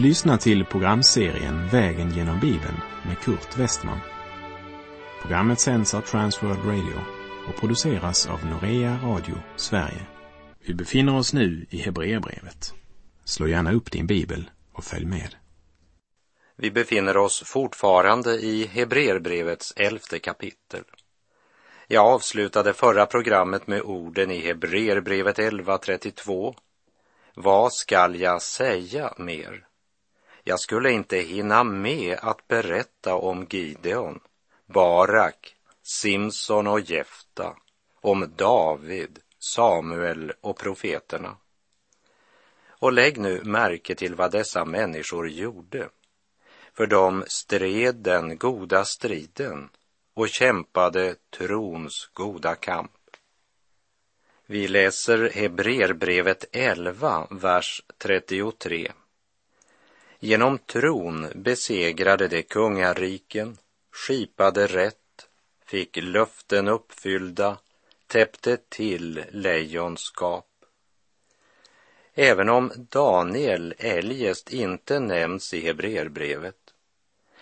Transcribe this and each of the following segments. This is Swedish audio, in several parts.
Du lyssnar till programserien Vägen genom Bibeln med Kurt Westman. Programmet sänds av Transworld Radio och produceras av Norea Radio Sverige. Vi befinner oss nu i Hebreerbrevet. Slå gärna upp din bibel och följ med. Vi befinner oss fortfarande i Hebreerbrevets elfte kapitel. Jag avslutade förra programmet med orden i Hebreerbrevet 11.32. Vad skall jag säga mer? Jag skulle inte hinna med att berätta om Gideon, Barak, Simson och Jefta, om David, Samuel och profeterna. Och lägg nu märke till vad dessa människor gjorde. För de stred den goda striden och kämpade trons goda kamp. Vi läser Hebreerbrevet 11, vers 33. Genom tron besegrade de kungariken, skipade rätt, fick löften uppfyllda, täppte till lejonskap. Även om Daniel eljest inte nämns i Hebreerbrevet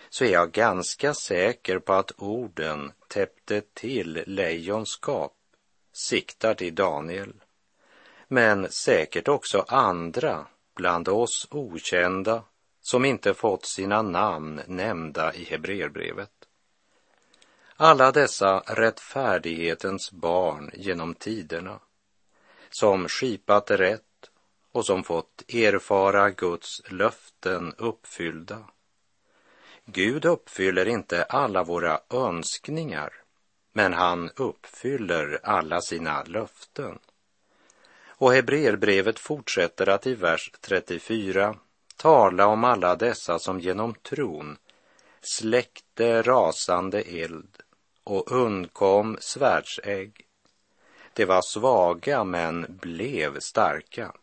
så är jag ganska säker på att orden täppte till lejonskap siktar till Daniel, men säkert också andra bland oss okända som inte fått sina namn nämnda i Hebreerbrevet. Alla dessa rättfärdighetens barn genom tiderna som skipat rätt och som fått erfara Guds löften uppfyllda. Gud uppfyller inte alla våra önskningar, men han uppfyller alla sina löften. Och Hebreerbrevet fortsätter att i vers 34 tala om alla dessa som genom tron släckte rasande eld och undkom svärdsägg. De var svaga men blev starka.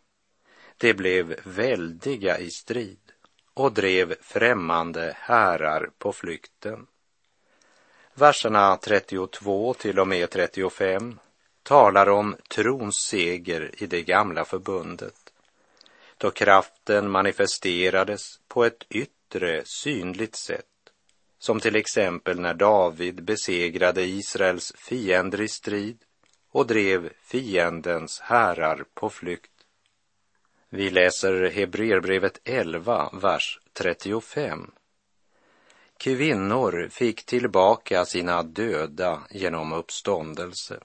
De blev väldiga i strid och drev främmande härar på flykten. Verserna 32 till och med 35 talar om trons seger i det gamla förbundet då kraften manifesterades på ett yttre synligt sätt som till exempel när David besegrade Israels fiender i strid och drev fiendens härar på flykt. Vi läser Hebreerbrevet 11, vers 35. Kvinnor fick tillbaka sina döda genom uppståndelse.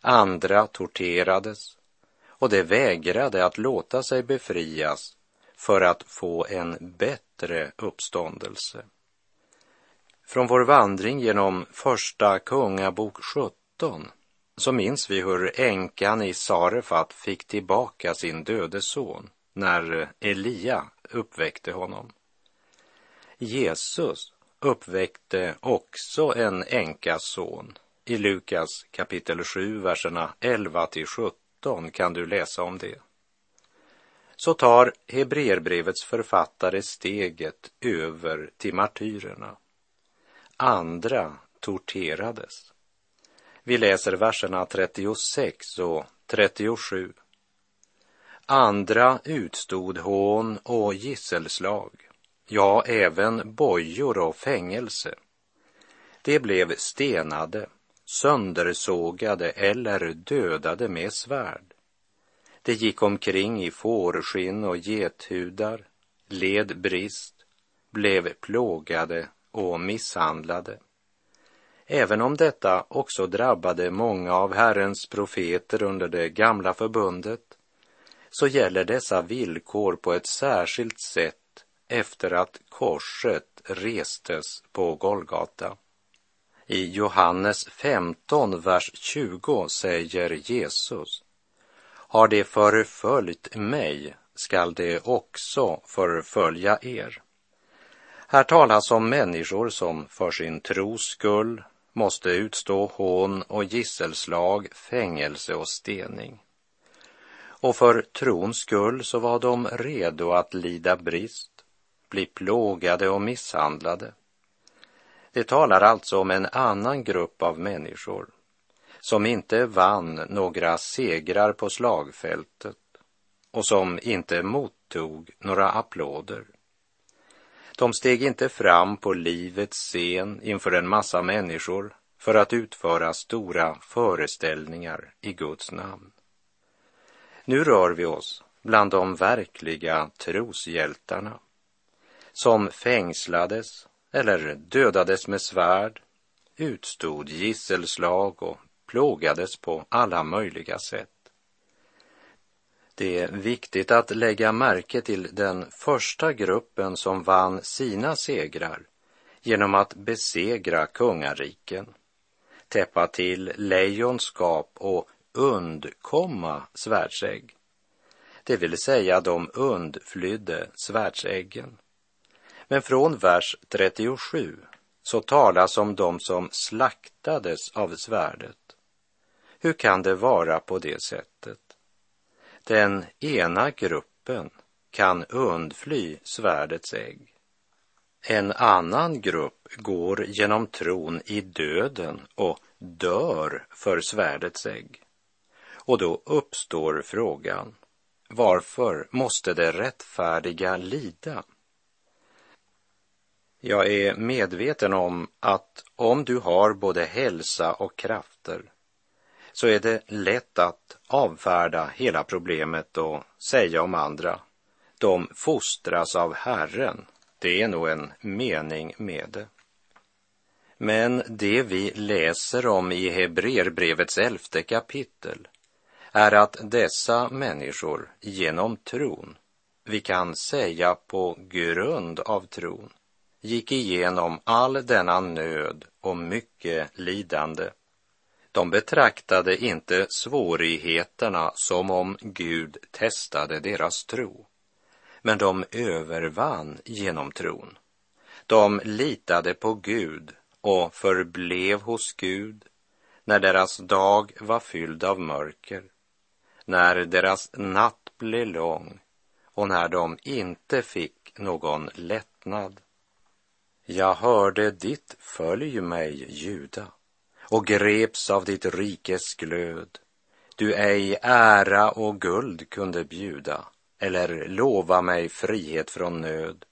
Andra torterades och de vägrade att låta sig befrias för att få en bättre uppståndelse. Från vår vandring genom Första Kungabok 17 så minns vi hur änkan i Sarefat fick tillbaka sin döde son när Elia uppväckte honom. Jesus uppväckte också en änkas son. I Lukas kapitel 7, verserna 11 till 17 kan du läsa om det. Så tar Hebreerbrevets författare steget över till martyrerna. Andra torterades. Vi läser verserna 36 och 37. Andra utstod hån och gisselslag, ja, även bojor och fängelse. De blev stenade, söndersågade eller dödade med svärd. De gick omkring i fårskinn och gethudar, led brist, blev plågade och misshandlade. Även om detta också drabbade många av Herrens profeter under det gamla förbundet så gäller dessa villkor på ett särskilt sätt efter att korset restes på Golgata. I Johannes 15, vers 20 säger Jesus Har det förföljt mig skall det också förfölja er. Här talas om människor som för sin tros skull måste utstå hån och gisselslag, fängelse och stening. Och för trons skull så var de redo att lida brist, bli plågade och misshandlade. Det talar alltså om en annan grupp av människor som inte vann några segrar på slagfältet och som inte mottog några applåder. De steg inte fram på livets scen inför en massa människor för att utföra stora föreställningar i Guds namn. Nu rör vi oss bland de verkliga troshjältarna som fängslades eller dödades med svärd, utstod gisselslag och plågades på alla möjliga sätt. Det är viktigt att lägga märke till den första gruppen som vann sina segrar genom att besegra kungariken, täppa till lejonskap och undkomma svärdsägg. Det vill säga de undflydde svärdsäggen. Men från vers 37 så talas om de som slaktades av svärdet. Hur kan det vara på det sättet? Den ena gruppen kan undfly svärdets ägg. En annan grupp går genom tron i döden och dör för svärdets ägg. Och då uppstår frågan, varför måste det rättfärdiga lida? Jag är medveten om att om du har både hälsa och krafter så är det lätt att avfärda hela problemet och säga om andra, de fostras av Herren. Det är nog en mening med det. Men det vi läser om i Hebreerbrevets elfte kapitel är att dessa människor genom tron, vi kan säga på grund av tron, gick igenom all denna nöd och mycket lidande. De betraktade inte svårigheterna som om Gud testade deras tro, men de övervann genom tron. De litade på Gud och förblev hos Gud när deras dag var fylld av mörker, när deras natt blev lång och när de inte fick någon lättnad. Jag hörde ditt följ mig, Juda, och greps av ditt rikes glöd. Du ej ära och guld kunde bjuda eller lova mig frihet från nöd.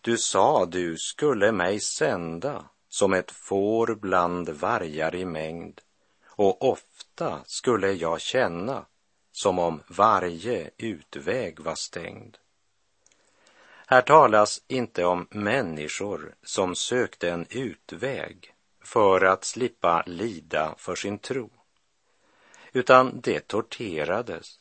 Du sa du skulle mig sända som ett får bland vargar i mängd och ofta skulle jag känna som om varje utväg var stängd. Här talas inte om människor som sökte en utväg för att slippa lida för sin tro, utan det torterades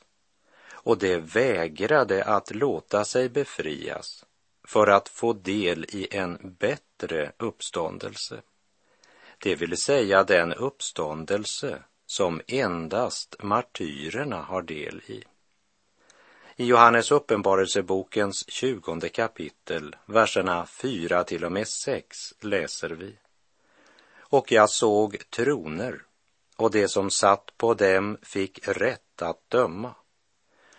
och det vägrade att låta sig befrias för att få del i en bättre uppståndelse. Det vill säga den uppståndelse som endast martyrerna har del i. I Johannes uppenbarelsebokens tjugonde kapitel, verserna 4 till och med 6 läser vi. Och jag såg troner, och det som satt på dem fick rätt att döma.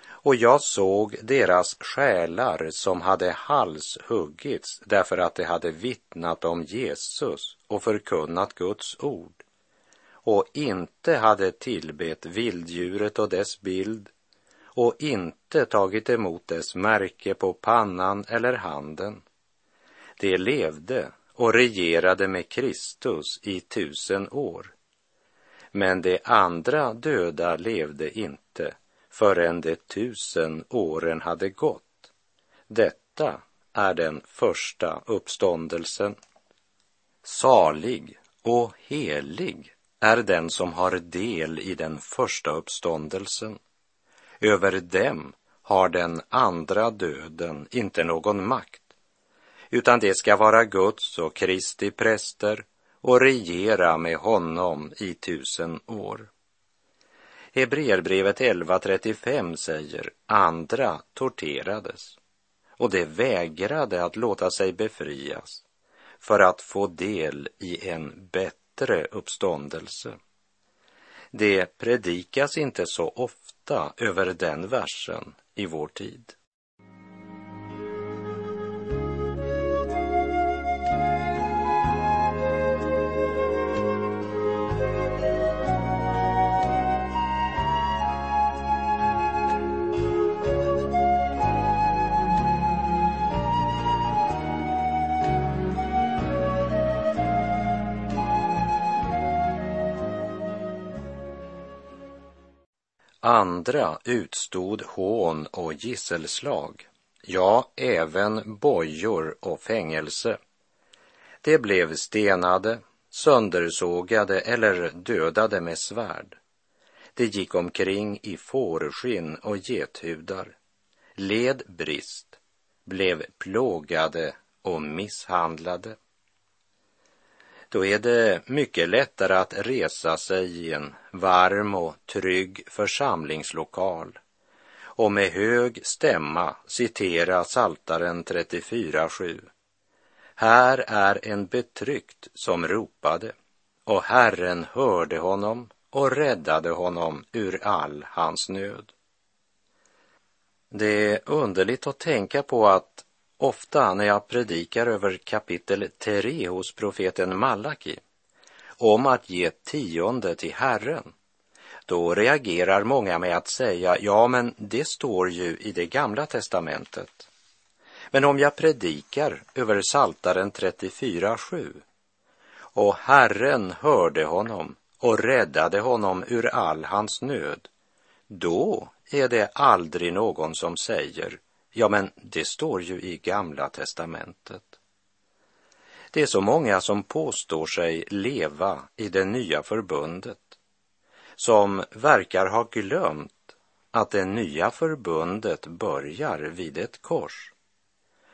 Och jag såg deras själar som hade halshuggits därför att de hade vittnat om Jesus och förkunnat Guds ord och inte hade tillbett vilddjuret och dess bild och inte tagit emot dess märke på pannan eller handen. De levde och regerade med Kristus i tusen år. Men de andra döda levde inte förrän de tusen åren hade gått. Detta är den första uppståndelsen. Salig och helig är den som har del i den första uppståndelsen. Över dem har den andra döden inte någon makt, utan det ska vara Guds och Kristi präster och regera med honom i tusen år. Hebreerbrevet 11.35 säger andra torterades och det vägrade att låta sig befrias för att få del i en bättre uppståndelse. Det predikas inte så ofta över den versen i vår tid. Andra utstod hån och gisselslag, ja, även bojor och fängelse. De blev stenade, söndersågade eller dödade med svärd. De gick omkring i fårskinn och gethudar, led brist, blev plågade och misshandlade. Då är det mycket lättare att resa sig i en varm och trygg församlingslokal och med hög stämma citera Saltaren 34.7. Här är en betryckt som ropade och Herren hörde honom och räddade honom ur all hans nöd. Det är underligt att tänka på att ofta när jag predikar över kapitel 3 hos profeten Malaki om att ge tionde till Herren, då reagerar många med att säga, ja men det står ju i det gamla testamentet. Men om jag predikar över Saltaren 34.7 och Herren hörde honom och räddade honom ur all hans nöd, då är det aldrig någon som säger, ja men det står ju i Gamla testamentet. Det är så många som påstår sig leva i det nya förbundet, som verkar ha glömt att det nya förbundet börjar vid ett kors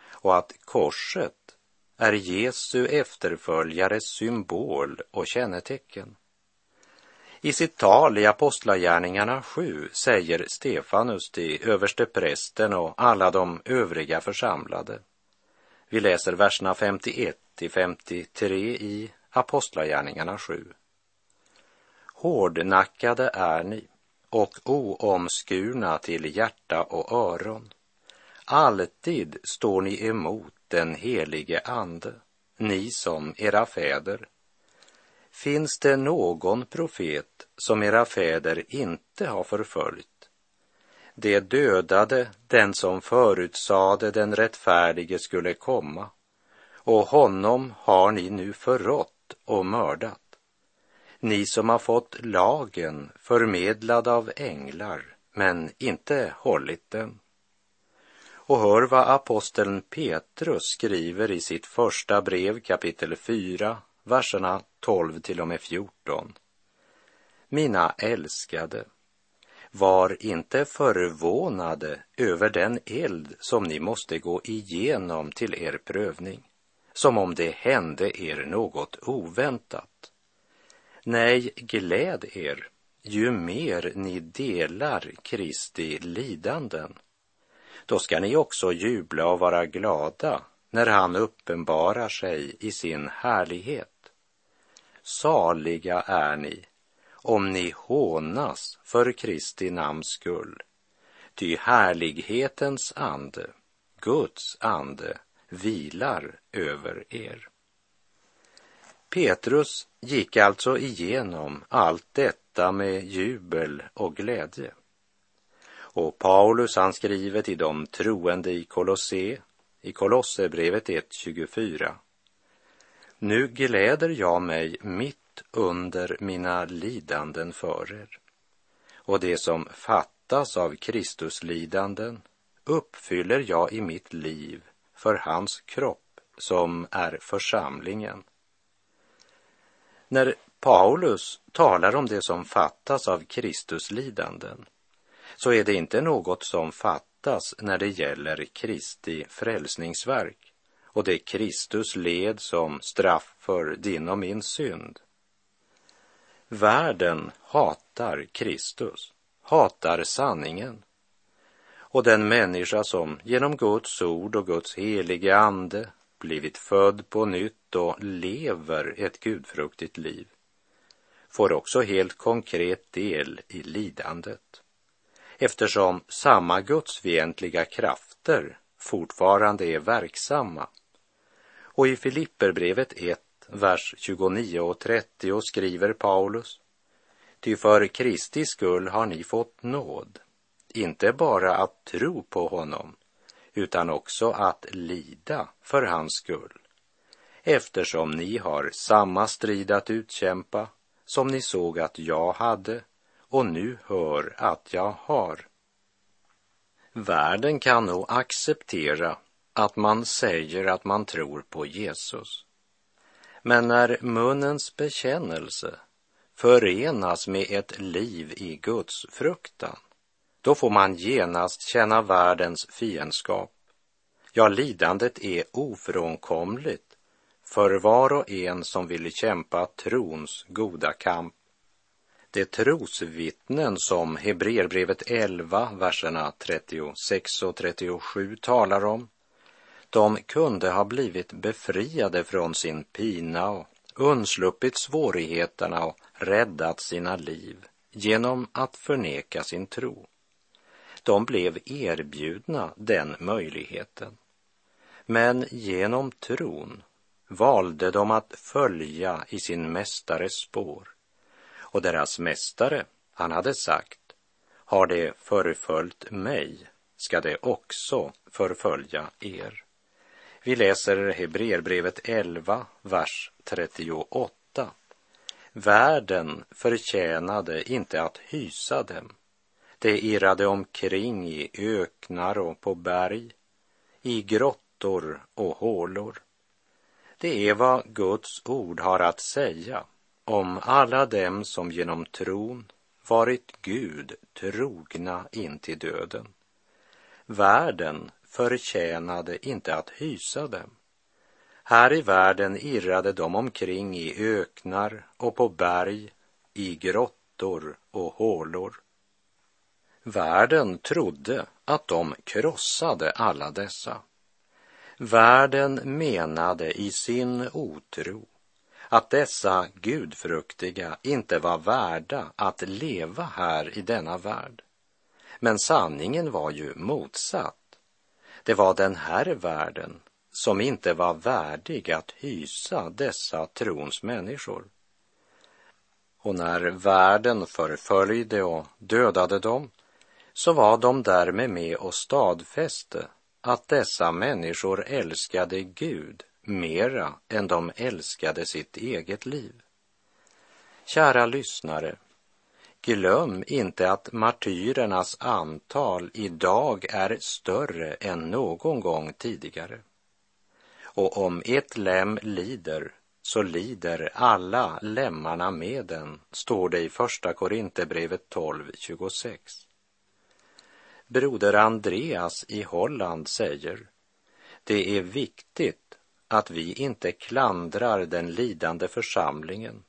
och att korset är Jesu efterföljares symbol och kännetecken. I sitt tal i Apostlagärningarna 7 säger Stefanus till översteprästen och alla de övriga församlade. Vi läser verserna 51 till 53 i Apostlagärningarna 7. Hårdnackade är ni och oomskurna till hjärta och öron. Alltid står ni emot den helige Ande, ni som era fäder Finns det någon profet som era fäder inte har förföljt? De dödade den som förutsade den rättfärdige skulle komma och honom har ni nu förrått och mördat. Ni som har fått lagen förmedlad av änglar men inte hållit den. Och hör vad aposteln Petrus skriver i sitt första brev kapitel 4, verserna 12 till och med 14. Mina älskade, var inte förvånade över den eld som ni måste gå igenom till er prövning, som om det hände er något oväntat. Nej, gläd er ju mer ni delar Kristi lidanden. Då ska ni också jubla och vara glada när han uppenbarar sig i sin härlighet. Saliga är ni om ni hånas för Kristi namns skull. Ty härlighetens ande, Guds ande, vilar över er. Petrus gick alltså igenom allt detta med jubel och glädje. Och Paulus han skriver till de troende i Kolosse, i Kolosserbrevet 1.24. Nu gläder jag mig mitt under mina lidanden för er. Och det som fattas av Kristus lidanden uppfyller jag i mitt liv för hans kropp som är församlingen. När Paulus talar om det som fattas av Kristus lidanden så är det inte något som fattas när det gäller Kristi frälsningsverk och det Kristus led som straff för din och min synd. Världen hatar Kristus, hatar sanningen. Och den människa som genom Guds ord och Guds helige ande blivit född på nytt och lever ett gudfruktigt liv får också helt konkret del i lidandet eftersom samma gudsfientliga krafter fortfarande är verksamma och i Filipperbrevet 1, vers 29 och 30 skriver Paulus Ty för Kristi skull har ni fått nåd, inte bara att tro på honom, utan också att lida för hans skull, eftersom ni har samma strid att utkämpa som ni såg att jag hade och nu hör att jag har. Världen kan nog acceptera att man säger att man tror på Jesus. Men när munnens bekännelse förenas med ett liv i Guds fruktan, då får man genast känna världens fiendskap. Ja, lidandet är ofrånkomligt för var och en som vill kämpa trons goda kamp. De trosvittnen som Hebreerbrevet 11, verserna 36 och 37 talar om, de kunde ha blivit befriade från sin pina och undsluppit svårigheterna och räddat sina liv genom att förneka sin tro. De blev erbjudna den möjligheten. Men genom tron valde de att följa i sin mästares spår. Och deras mästare, han hade sagt, har det förföljt mig ska det också förfölja er. Vi läser Hebreerbrevet 11, vers 38. Världen förtjänade inte att hysa dem. De irrade omkring i öknar och på berg, i grottor och hålor. Det är vad Guds ord har att säga om alla dem som genom tron varit Gud trogna in till döden. Världen förtjänade inte att hysa dem. Här i världen irrade de omkring i öknar och på berg, i grottor och hålor. Världen trodde att de krossade alla dessa. Världen menade i sin otro att dessa gudfruktiga inte var värda att leva här i denna värld. Men sanningen var ju motsatt. Det var den här världen som inte var värdig att hysa dessa trons människor. Och när världen förföljde och dödade dem så var de därmed med och stadfäste att dessa människor älskade Gud mera än de älskade sitt eget liv. Kära lyssnare, glöm inte att martyrernas antal idag är större än någon gång tidigare. Och om ett lem lider så lider alla lemmarna med den, står det i Första Korinthierbrevet 12.26. Broder Andreas i Holland säger, det är viktigt att vi inte klandrar den lidande församlingen,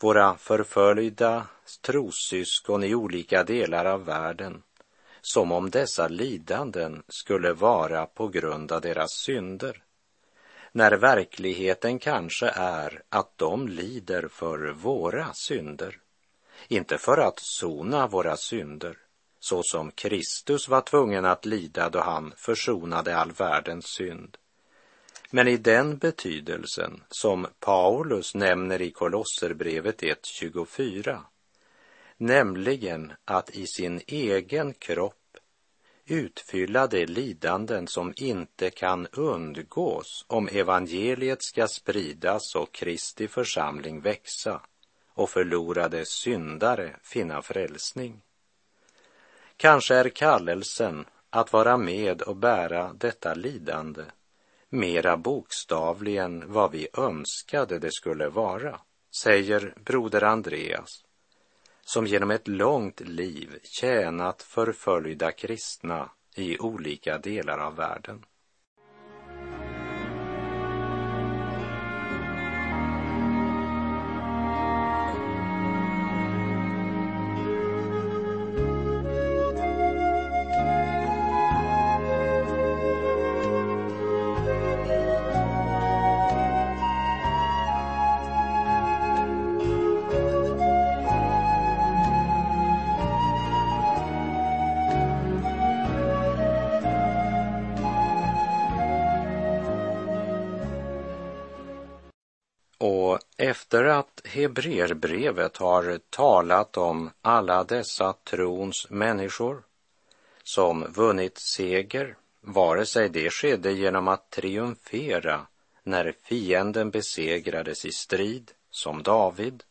våra förföljda trossyskon i olika delar av världen, som om dessa lidanden skulle vara på grund av deras synder, när verkligheten kanske är att de lider för våra synder, inte för att sona våra synder, så som Kristus var tvungen att lida då han försonade all världens synd. Men i den betydelsen som Paulus nämner i Kolosserbrevet 1.24, nämligen att i sin egen kropp utfylla de lidanden som inte kan undgås om evangeliet ska spridas och Kristi församling växa och förlorade syndare finna frälsning. Kanske är kallelsen att vara med och bära detta lidande mera bokstavligen vad vi önskade det skulle vara, säger broder Andreas, som genom ett långt liv tjänat förföljda kristna i olika delar av världen. Och efter att Hebreerbrevet har talat om alla dessa trons människor som vunnit seger, vare sig det skedde genom att triumfera när fienden besegrades i strid, som David,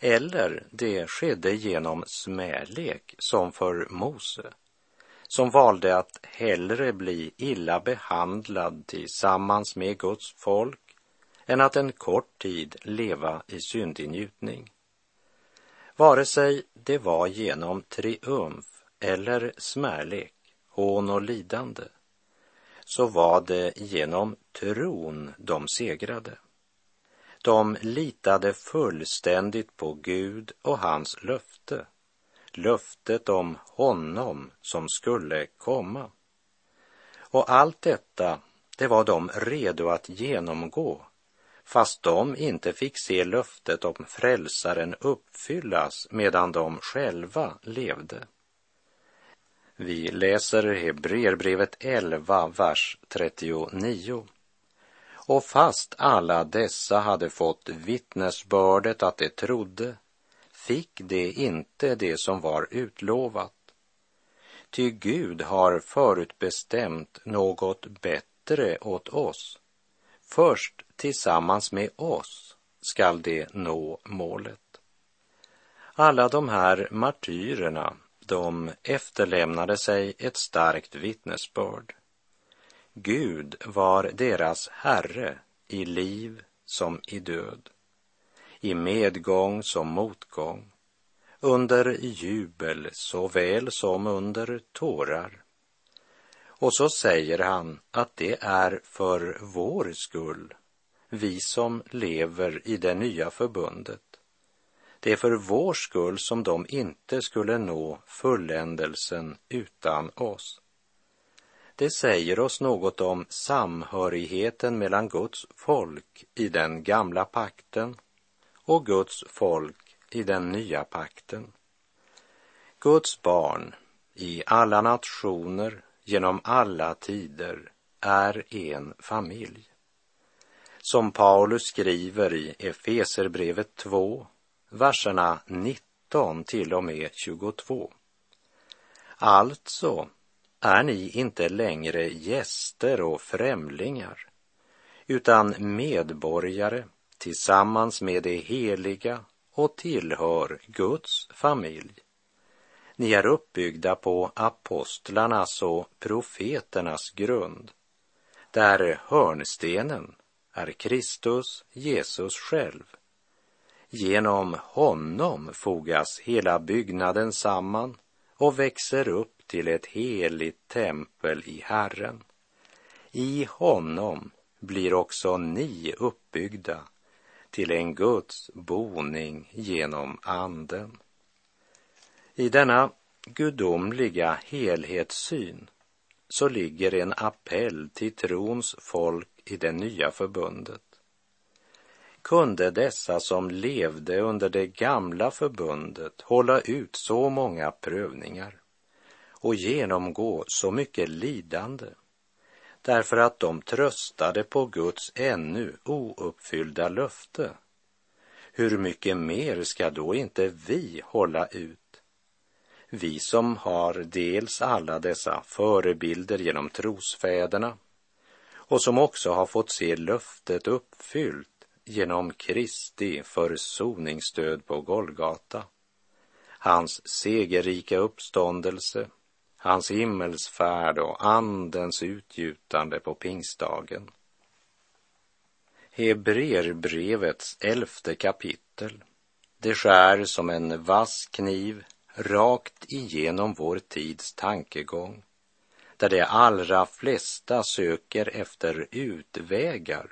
Eller det skedde genom smälek som för Mose, som valde att hellre bli illa behandlad tillsammans med Guds folk än att en kort tid leva i syndig njutning. Vare sig det var genom triumf eller smärlek, hån och lidande, så var det genom tron de segrade. De litade fullständigt på Gud och hans löfte, löftet om honom som skulle komma. Och allt detta, det var de redo att genomgå fast de inte fick se löftet om frälsaren uppfyllas medan de själva levde. Vi läser Hebreerbrevet 11, vers 39. Och fast alla dessa hade fått vittnesbördet att de trodde, fick de inte det som var utlovat. Ty Gud har förutbestämt något bättre åt oss. Först tillsammans med oss skall de nå målet. Alla de här martyrerna, de efterlämnade sig ett starkt vittnesbörd. Gud var deras Herre i liv som i död, i medgång som motgång, under jubel såväl som under tårar. Och så säger han att det är för vår skull, vi som lever i det nya förbundet. Det är för vår skull som de inte skulle nå fulländelsen utan oss. Det säger oss något om samhörigheten mellan Guds folk i den gamla pakten och Guds folk i den nya pakten. Guds barn i alla nationer genom alla tider är en familj. Som Paulus skriver i Efeserbrevet 2, verserna 19 till och med 22. Alltså är ni inte längre gäster och främlingar, utan medborgare tillsammans med de heliga och tillhör Guds familj. Ni är uppbyggda på apostlarnas och profeternas grund, där hörnstenen är Kristus, Jesus själv. Genom honom fogas hela byggnaden samman och växer upp till ett heligt tempel i Herren. I honom blir också ni uppbyggda till en Guds boning genom Anden. I denna gudomliga helhetssyn så ligger en appell till trons folk i det nya förbundet. Kunde dessa som levde under det gamla förbundet hålla ut så många prövningar och genomgå så mycket lidande därför att de tröstade på Guds ännu ouppfyllda löfte. Hur mycket mer ska då inte vi hålla ut? Vi som har dels alla dessa förebilder genom trosfäderna och som också har fått se löftet uppfyllt genom Kristi försoningsstöd på Golgata, hans segerrika uppståndelse hans himmelsfärd och andens utgjutande på pingstdagen. Hebreerbrevets elfte kapitel. Det skär som en vass kniv rakt igenom vår tids tankegång, där de allra flesta söker efter utvägar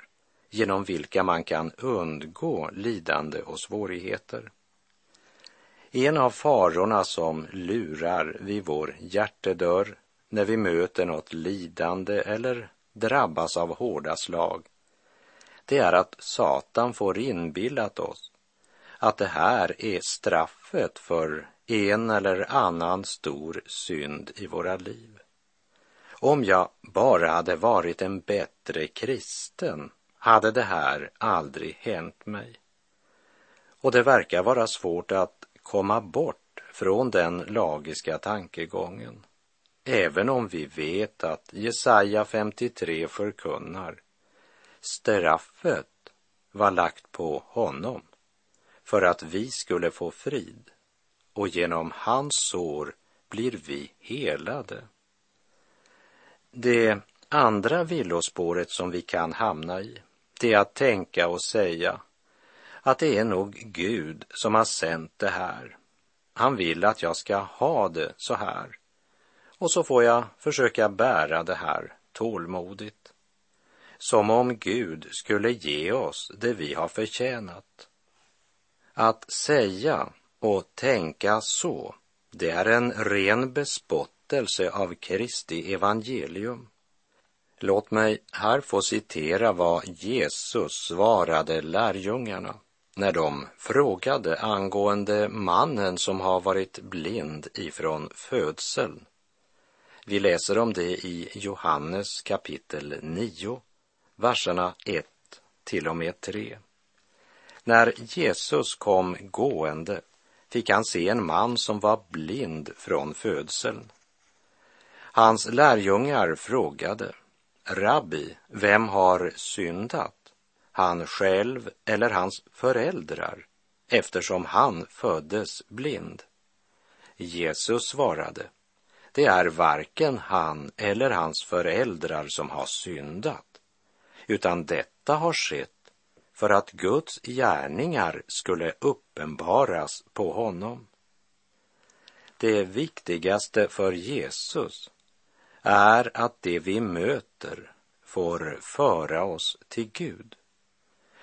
genom vilka man kan undgå lidande och svårigheter. En av farorna som lurar vid vår hjärtedörr när vi möter något lidande eller drabbas av hårda slag, det är att Satan får inbillat oss att det här är straffet för en eller annan stor synd i våra liv. Om jag bara hade varit en bättre kristen hade det här aldrig hänt mig. Och det verkar vara svårt att komma bort från den lagiska tankegången. Även om vi vet att Jesaja 53 förkunnar straffet var lagt på honom för att vi skulle få frid och genom hans sår blir vi helade. Det andra villospåret som vi kan hamna i, det är att tänka och säga att det är nog Gud som har sänt det här. Han vill att jag ska ha det så här. Och så får jag försöka bära det här tålmodigt. Som om Gud skulle ge oss det vi har förtjänat. Att säga och tänka så, det är en ren berättelse av Kristi evangelium. Låt mig här få citera vad Jesus svarade lärjungarna när de frågade angående mannen som har varit blind ifrån födseln. Vi läser om det i Johannes kapitel 9, verserna 1 till och med 3. När Jesus kom gående fick han se en man som var blind från födseln. Hans lärjungar frågade, Rabbi, vem har syndat? han själv eller hans föräldrar eftersom han föddes blind? Jesus svarade, det är varken han eller hans föräldrar som har syndat, utan detta har skett för att Guds gärningar skulle uppenbaras på honom. Det viktigaste för Jesus är att det vi möter får föra oss till Gud.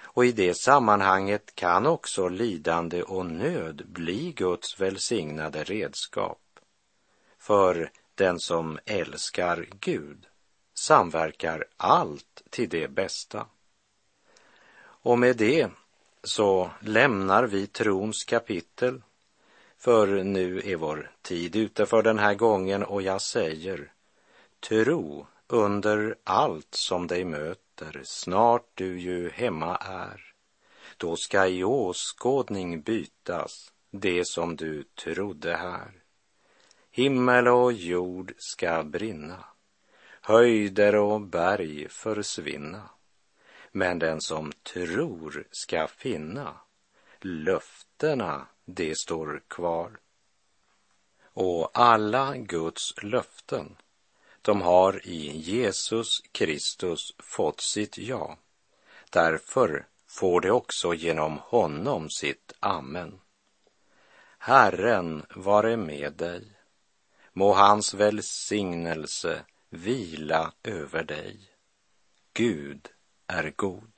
Och i det sammanhanget kan också lidande och nöd bli Guds välsignade redskap. För den som älskar Gud samverkar allt till det bästa. Och med det så lämnar vi trons kapitel, för nu är vår tid ute för den här gången och jag säger tro under allt som dig möter, snart du ju hemma är. Då ska i åskådning bytas det som du trodde här. Himmel och jord ska brinna, höjder och berg försvinna. Men den som tror ska finna, löftena, det står kvar. Och alla Guds löften de har i Jesus Kristus fått sitt ja. Därför får de också genom honom sitt amen. Herren vare med dig. Må hans välsignelse vila över dig. Gud är god.